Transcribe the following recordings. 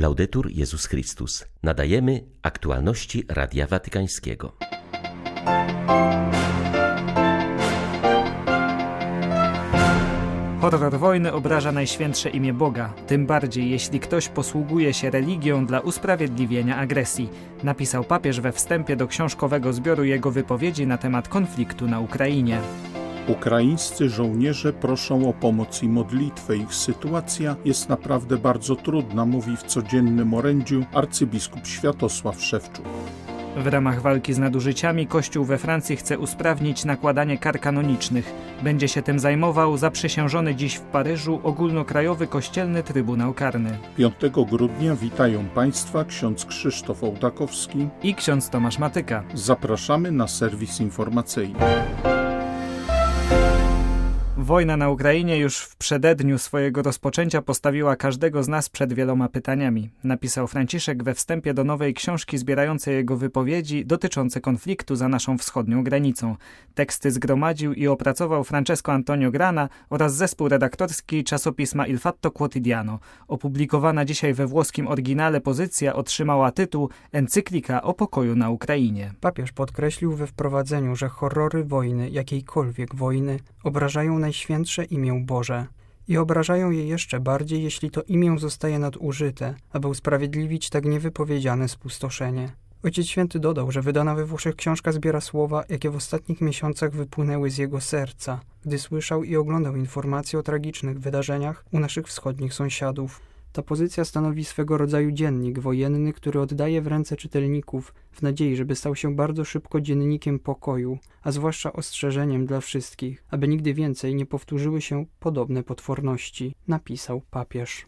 Laudetur Jezus Chrystus. Nadajemy aktualności Radia Watykańskiego. Horror wojny obraża najświętsze imię Boga, tym bardziej jeśli ktoś posługuje się religią dla usprawiedliwienia agresji, napisał papież we wstępie do książkowego zbioru jego wypowiedzi na temat konfliktu na Ukrainie. Ukraińscy żołnierze proszą o pomoc i modlitwę. Ich sytuacja jest naprawdę bardzo trudna, mówi w codziennym orędziu arcybiskup Światosław Szewczuk. W ramach walki z nadużyciami Kościół we Francji chce usprawnić nakładanie kar kanonicznych. Będzie się tym zajmował zaprzysiężony dziś w Paryżu ogólnokrajowy kościelny Trybunał Karny. 5 grudnia witają Państwa ksiądz Krzysztof Ołtakowski i ksiądz Tomasz Matyka. Zapraszamy na serwis informacyjny. Wojna na Ukrainie już w przededniu swojego rozpoczęcia postawiła każdego z nas przed wieloma pytaniami, napisał Franciszek we wstępie do nowej książki zbierającej jego wypowiedzi dotyczące konfliktu za naszą wschodnią granicą. Teksty zgromadził i opracował Francesco Antonio Grana oraz zespół redaktorski czasopisma Il Fatto Quotidiano. Opublikowana dzisiaj we włoskim oryginale pozycja otrzymała tytuł Encyklika o pokoju na Ukrainie. Papież podkreślił we wprowadzeniu, że horrory wojny, jakiejkolwiek wojny, obrażają najświętsze Najświętsze imię Boże i obrażają je jeszcze bardziej, jeśli to imię zostaje nadużyte, aby usprawiedliwić tak niewypowiedziane spustoszenie. Ojciec Święty dodał, że wydana we Włoszech książka zbiera słowa, jakie w ostatnich miesiącach wypłynęły z jego serca, gdy słyszał i oglądał informacje o tragicznych wydarzeniach u naszych wschodnich sąsiadów. Ta pozycja stanowi swego rodzaju dziennik wojenny, który oddaje w ręce czytelników w nadziei, żeby stał się bardzo szybko dziennikiem pokoju, a zwłaszcza ostrzeżeniem dla wszystkich, aby nigdy więcej nie powtórzyły się podobne potworności, napisał papież.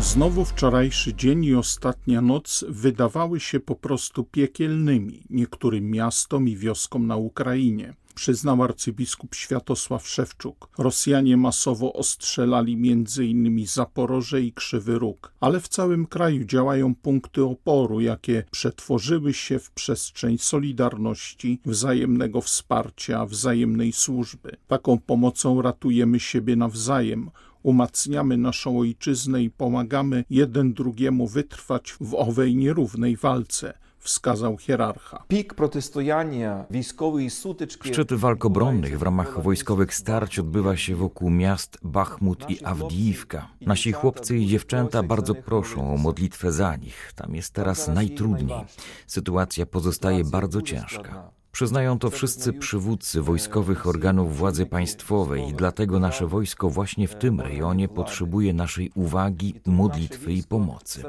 Znowu wczorajszy dzień i ostatnia noc wydawały się po prostu piekielnymi niektórym miastom i wioskom na Ukrainie przyznał arcybiskup Światosław Szewczuk. Rosjanie masowo ostrzelali m.in. Zaporoże i Krzywy Róg, ale w całym kraju działają punkty oporu, jakie przetworzyły się w przestrzeń solidarności, wzajemnego wsparcia, wzajemnej służby. Taką pomocą ratujemy siebie nawzajem, umacniamy naszą ojczyznę i pomagamy jeden drugiemu wytrwać w owej nierównej walce wskazał hierarcha. Pik protestowania wojskowej sutyczki. Szczyt walk obronnych w ramach wojskowych starć odbywa się wokół miast Bachmut i Awdijiwka. Nasi chłopcy i dziewczęta bardzo proszą o modlitwę za nich. Tam jest teraz najtrudniej. Sytuacja pozostaje bardzo ciężka. Przyznają to wszyscy przywódcy wojskowych organów władzy państwowej i dlatego nasze wojsko właśnie w tym rejonie potrzebuje naszej uwagi, modlitwy i pomocy.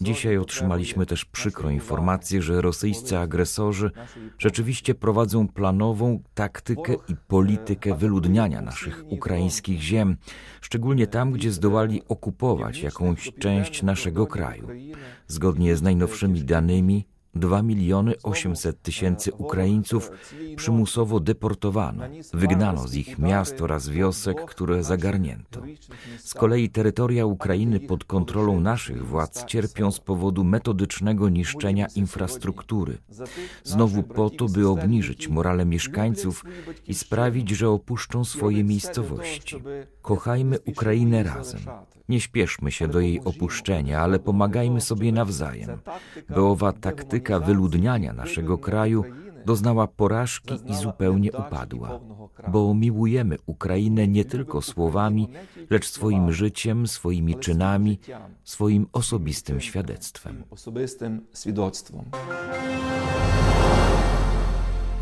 Dzisiaj otrzymaliśmy też przykrą informację, że rosyjscy agresorzy rzeczywiście prowadzą planową taktykę i politykę wyludniania naszych ukraińskich ziem, szczególnie tam, gdzie zdołali okupować jakąś część naszego kraju. Zgodnie z najnowszymi danymi, 2 miliony 800 tysięcy Ukraińców przymusowo deportowano, wygnano z ich miast oraz wiosek, które zagarnięto. Z kolei terytoria Ukrainy pod kontrolą naszych władz cierpią z powodu metodycznego niszczenia infrastruktury. Znowu po to, by obniżyć morale mieszkańców i sprawić, że opuszczą swoje miejscowości. Kochajmy Ukrainę razem. Nie śpieszmy się do jej opuszczenia, ale pomagajmy sobie nawzajem, by owa taktyka wyludniania naszego kraju doznała porażki i zupełnie upadła, bo miłujemy Ukrainę nie tylko słowami, lecz swoim życiem, swoimi czynami, swoim osobistym świadectwem.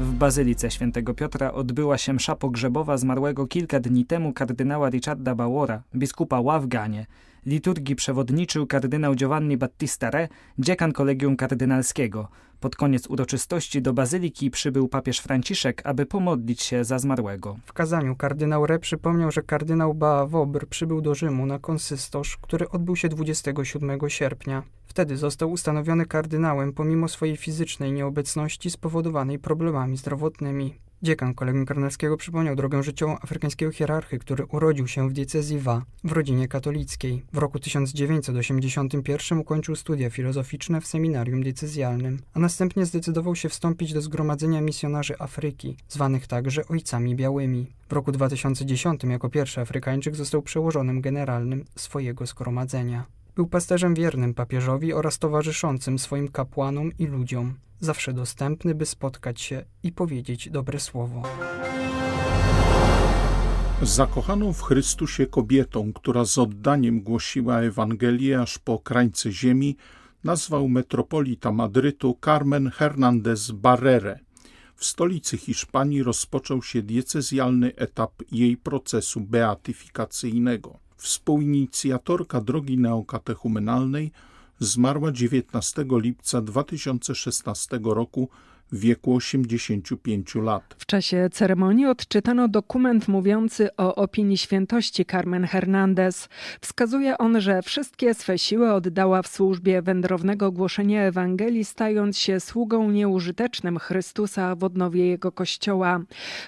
W Bazylice Świętego Piotra odbyła się msza pogrzebowa zmarłego kilka dni temu kardynała Richarda Bauora, biskupa Ławganie. Liturgii przewodniczył kardynał Giovanni Battista Re, dziekan kolegium kardynalskiego. Pod koniec uroczystości do bazyliki przybył papież Franciszek, aby pomodlić się za zmarłego. W kazaniu kardynał Re przypomniał, że kardynał Baawobr przybył do Rzymu na konsystosz, który odbył się 27 sierpnia. Wtedy został ustanowiony kardynałem pomimo swojej fizycznej nieobecności spowodowanej problemami zdrowotnymi. Dziekan kolegium karnelskiego przypomniał drogę życiową afrykańskiego hierarchy, który urodził się w diecezji Wa, w rodzinie katolickiej. W roku 1981 ukończył studia filozoficzne w seminarium diecezjalnym, a następnie zdecydował się wstąpić do Zgromadzenia Misjonarzy Afryki, zwanych także Ojcami Białymi. W roku 2010 jako pierwszy Afrykańczyk został przełożonym generalnym swojego zgromadzenia. Był pasterzem wiernym papieżowi oraz towarzyszącym swoim kapłanom i ludziom, zawsze dostępny, by spotkać się i powiedzieć dobre słowo. Zakochaną w Chrystusie kobietą, która z oddaniem głosiła Ewangelię aż po krańce ziemi, nazwał metropolita Madrytu Carmen Hernández Barrere. W stolicy Hiszpanii rozpoczął się diecezjalny etap jej procesu beatyfikacyjnego. Współinicjatorka drogi neokatechumenalnej zmarła 19 lipca 2016 roku w wieku 85 lat. W czasie ceremonii odczytano dokument mówiący o opinii świętości Carmen Hernandez. Wskazuje on, że wszystkie swe siły oddała w służbie wędrownego głoszenia Ewangelii, stając się sługą nieużytecznym Chrystusa w odnowie Jego Kościoła.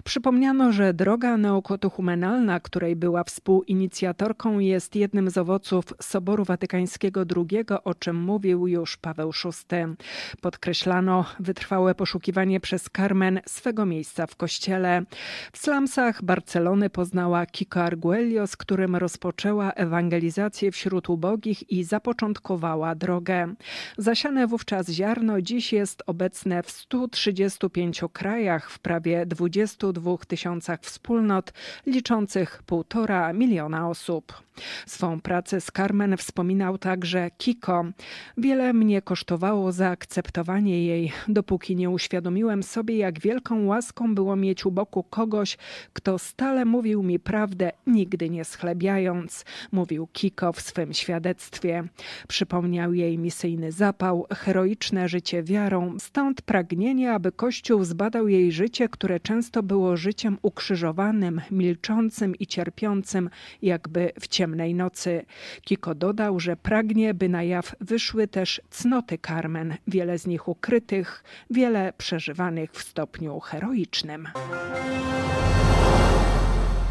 Przypomniano, że droga neokotuchumenalna, której była współinicjatorką, jest jednym z owoców Soboru Watykańskiego II, o czym mówił już Paweł VI. Podkreślano wytrwałe poszukiwanie poszukiwanie przez Carmen swego miejsca w kościele. W slumsach Barcelony poznała Kiko Arguello, z którym rozpoczęła ewangelizację wśród ubogich i zapoczątkowała drogę. Zasiane wówczas ziarno dziś jest obecne w 135 krajach, w prawie 22 tysiącach wspólnot, liczących półtora miliona osób. Swą pracę z Carmen wspominał także Kiko. Wiele mnie kosztowało zaakceptowanie jej, dopóki nie uświadomiłem sobie, jak wielką łaską było mieć u boku kogoś, kto stale mówił mi prawdę, nigdy nie schlebiając, mówił Kiko w swym świadectwie. Przypomniał jej misyjny zapał, heroiczne życie wiarą, stąd pragnienie, aby Kościół zbadał jej życie, które często było życiem ukrzyżowanym, milczącym i cierpiącym, jakby w ciemnej nocy. Kiko dodał, że pragnie, by na jaw wyszły też cnoty Carmen, wiele z nich ukrytych, wiele przeżywanych w stopniu heroicznym.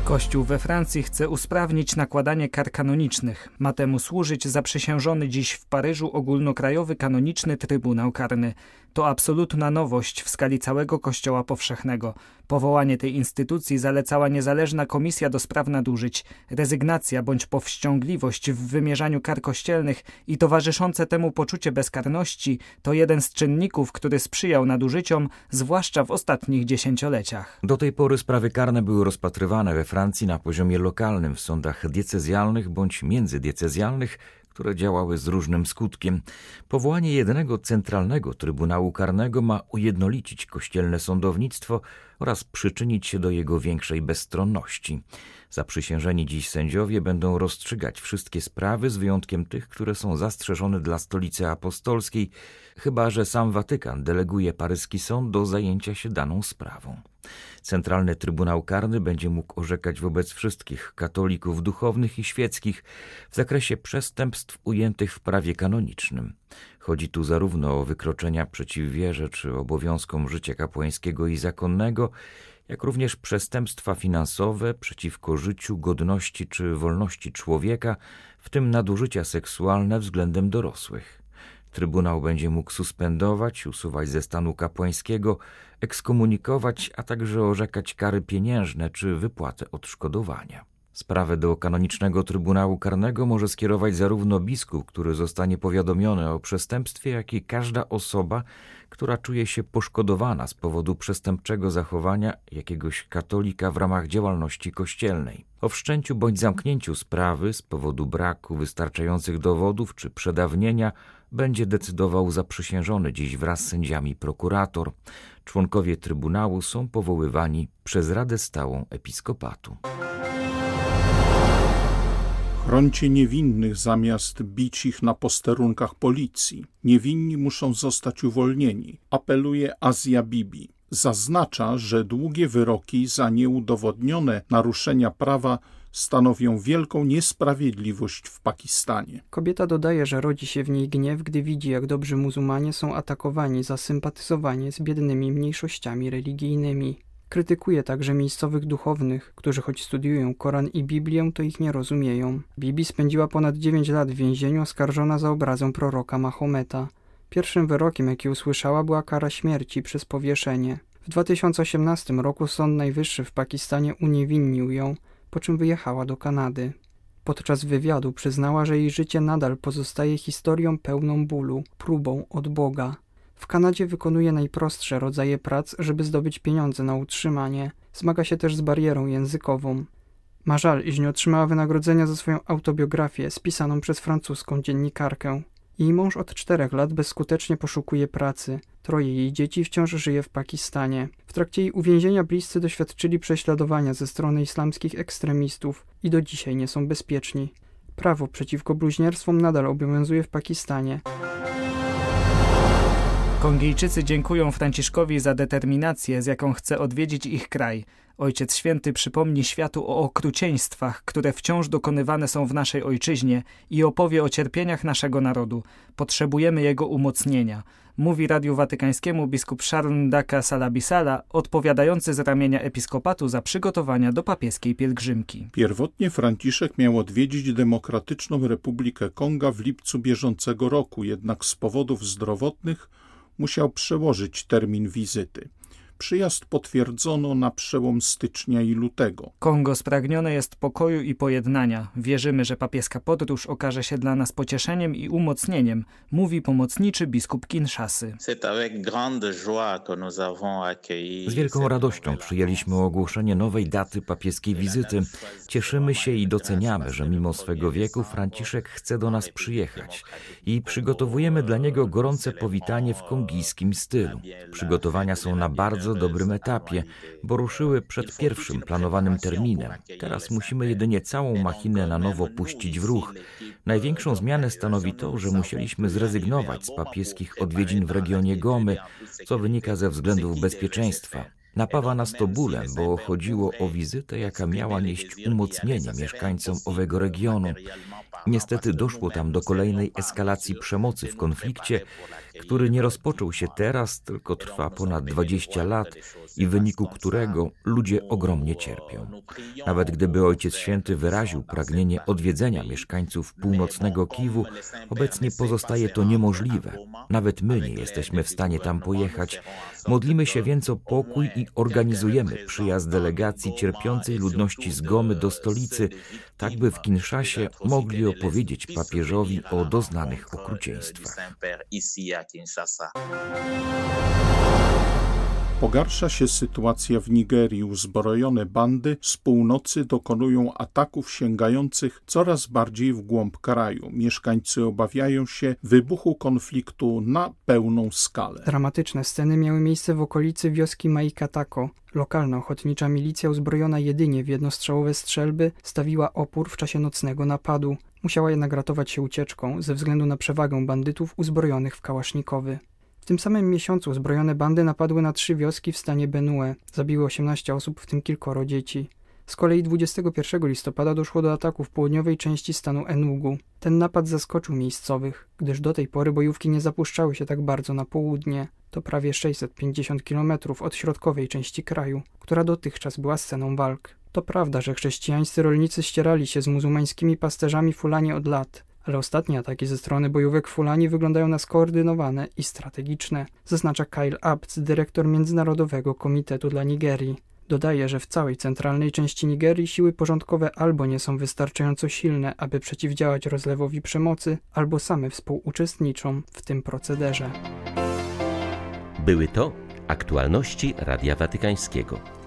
Kościół we Francji chce usprawnić nakładanie kar kanonicznych. Ma temu służyć zaprzysiężony dziś w Paryżu ogólnokrajowy kanoniczny Trybunał Karny. To absolutna nowość w skali całego Kościoła Powszechnego. Powołanie tej instytucji zalecała niezależna komisja do spraw nadużyć. Rezygnacja bądź powściągliwość w wymierzaniu kar kościelnych i towarzyszące temu poczucie bezkarności to jeden z czynników, który sprzyjał nadużyciom, zwłaszcza w ostatnich dziesięcioleciach. Do tej pory sprawy karne były rozpatrywane we Francji na poziomie lokalnym w sądach diecezjalnych bądź międzydiecezjalnych, które działały z różnym skutkiem. Powołanie jednego centralnego Trybunału Karnego ma ujednolicić kościelne sądownictwo oraz przyczynić się do jego większej bezstronności. Zaprzysiężeni dziś sędziowie będą rozstrzygać wszystkie sprawy, z wyjątkiem tych, które są zastrzeżone dla stolicy apostolskiej, chyba że sam Watykan deleguje paryski sąd do zajęcia się daną sprawą. Centralny Trybunał Karny będzie mógł orzekać wobec wszystkich katolików duchownych i świeckich w zakresie przestępstw ujętych w prawie kanonicznym. Chodzi tu zarówno o wykroczenia przeciw wierze czy obowiązkom życia kapłańskiego i zakonnego, jak również przestępstwa finansowe przeciwko życiu, godności czy wolności człowieka, w tym nadużycia seksualne względem dorosłych. Trybunał będzie mógł suspendować, usuwać ze stanu kapłańskiego, ekskomunikować, a także orzekać kary pieniężne czy wypłatę odszkodowania. Sprawę do kanonicznego Trybunału Karnego może skierować zarówno biskup, który zostanie powiadomiony o przestępstwie, jak i każda osoba, która czuje się poszkodowana z powodu przestępczego zachowania jakiegoś katolika w ramach działalności kościelnej. O wszczęciu bądź zamknięciu sprawy z powodu braku wystarczających dowodów czy przedawnienia będzie decydował zaprzysiężony dziś wraz z sędziami prokurator. Członkowie Trybunału są powoływani przez Radę Stałą Episkopatu. Chroncie niewinnych zamiast bić ich na posterunkach policji. Niewinni muszą zostać uwolnieni, apeluje Azja Bibi. Zaznacza, że długie wyroki za nieudowodnione naruszenia prawa stanowią wielką niesprawiedliwość w Pakistanie. Kobieta dodaje, że rodzi się w niej gniew, gdy widzi, jak dobrzy muzułmanie są atakowani za sympatyzowanie z biednymi mniejszościami religijnymi. Krytykuje także miejscowych duchownych, którzy choć studiują Koran i Biblię, to ich nie rozumieją. Bibi spędziła ponad 9 lat w więzieniu oskarżona za obrazę proroka Mahometa. Pierwszym wyrokiem, jaki usłyszała, była kara śmierci przez powieszenie. W 2018 roku Sąd Najwyższy w Pakistanie uniewinnił ją, po czym wyjechała do Kanady. Podczas wywiadu przyznała, że jej życie nadal pozostaje historią pełną bólu, próbą od Boga. W Kanadzie wykonuje najprostsze rodzaje prac, żeby zdobyć pieniądze na utrzymanie. Zmaga się też z barierą językową. Ma żal, iż nie otrzymała wynagrodzenia za swoją autobiografię spisaną przez francuską dziennikarkę. Jej mąż od czterech lat bezskutecznie poszukuje pracy. Troje jej dzieci wciąż żyje w Pakistanie. W trakcie jej uwięzienia bliscy doświadczyli prześladowania ze strony islamskich ekstremistów i do dzisiaj nie są bezpieczni. Prawo przeciwko bluźnierstwom nadal obowiązuje w Pakistanie. Kongijczycy dziękują Franciszkowi za determinację, z jaką chce odwiedzić ich kraj. Ojciec Święty przypomni światu o okrucieństwach, które wciąż dokonywane są w naszej ojczyźnie i opowie o cierpieniach naszego narodu. Potrzebujemy jego umocnienia. Mówi Radiu Watykańskiemu biskup Sharon Daka Salabisala, odpowiadający z ramienia episkopatu za przygotowania do papieskiej pielgrzymki. Pierwotnie Franciszek miał odwiedzić Demokratyczną Republikę Konga w lipcu bieżącego roku, jednak z powodów zdrowotnych musiał przełożyć termin wizyty. Przyjazd potwierdzono na przełom stycznia i lutego. Kongo spragnione jest pokoju i pojednania. Wierzymy, że papieska podróż okaże się dla nas pocieszeniem i umocnieniem, mówi pomocniczy biskup Kinshasy. Z wielką radością przyjęliśmy ogłoszenie nowej daty papieskiej wizyty. Cieszymy się i doceniamy, że mimo swego wieku Franciszek chce do nas przyjechać i przygotowujemy dla niego gorące powitanie w kongijskim stylu. Przygotowania są na bardzo bardzo dobrym etapie, bo ruszyły przed pierwszym planowanym terminem. Teraz musimy jedynie całą machinę na nowo puścić w ruch. Największą zmianę stanowi to, że musieliśmy zrezygnować z papieskich odwiedzin w regionie Gomy, co wynika ze względów bezpieczeństwa. Napawa nas to bólem, bo chodziło o wizytę, jaka miała nieść umocnienie mieszkańcom owego regionu. Niestety doszło tam do kolejnej eskalacji przemocy w konflikcie, który nie rozpoczął się teraz, tylko trwa ponad 20 lat i w wyniku którego ludzie ogromnie cierpią. Nawet gdyby Ojciec Święty wyraził pragnienie odwiedzenia mieszkańców północnego Kiwu, obecnie pozostaje to niemożliwe. Nawet my nie jesteśmy w stanie tam pojechać. Modlimy się więc o pokój i organizujemy przyjazd delegacji cierpiącej ludności z Gomy do stolicy, tak by w Kinszasie mogli opowiedzieć papieżowi o doznanych okrucieństwach. Pogarsza się sytuacja w Nigerii. Uzbrojone bandy z północy dokonują ataków sięgających coraz bardziej w głąb kraju. Mieszkańcy obawiają się wybuchu konfliktu na pełną skalę. Dramatyczne sceny miały miejsce w okolicy wioski Maikatako. Lokalna ochotnicza milicja uzbrojona jedynie w jednostrzałowe strzelby stawiła opór w czasie nocnego napadu. Musiała jednak ratować się ucieczką ze względu na przewagę bandytów uzbrojonych w kałasznikowy. W tym samym miesiącu zbrojone bandy napadły na trzy wioski w stanie Benue. Zabiły 18 osób, w tym kilkoro dzieci. Z kolei 21 listopada doszło do ataku w południowej części stanu Enugu. Ten napad zaskoczył miejscowych, gdyż do tej pory bojówki nie zapuszczały się tak bardzo na południe. To prawie 650 km od środkowej części kraju, która dotychczas była sceną walk. To prawda, że chrześcijańscy rolnicy ścierali się z muzułmańskimi pasterzami Fulani od lat, ale ostatnie ataki ze strony bojówek Fulani wyglądają na skoordynowane i strategiczne, zaznacza Kyle Abts, dyrektor Międzynarodowego Komitetu dla Nigerii. Dodaje, że w całej centralnej części Nigerii siły porządkowe albo nie są wystarczająco silne, aby przeciwdziałać rozlewowi przemocy, albo same współuczestniczą w tym procederze. Były to aktualności Radia Watykańskiego.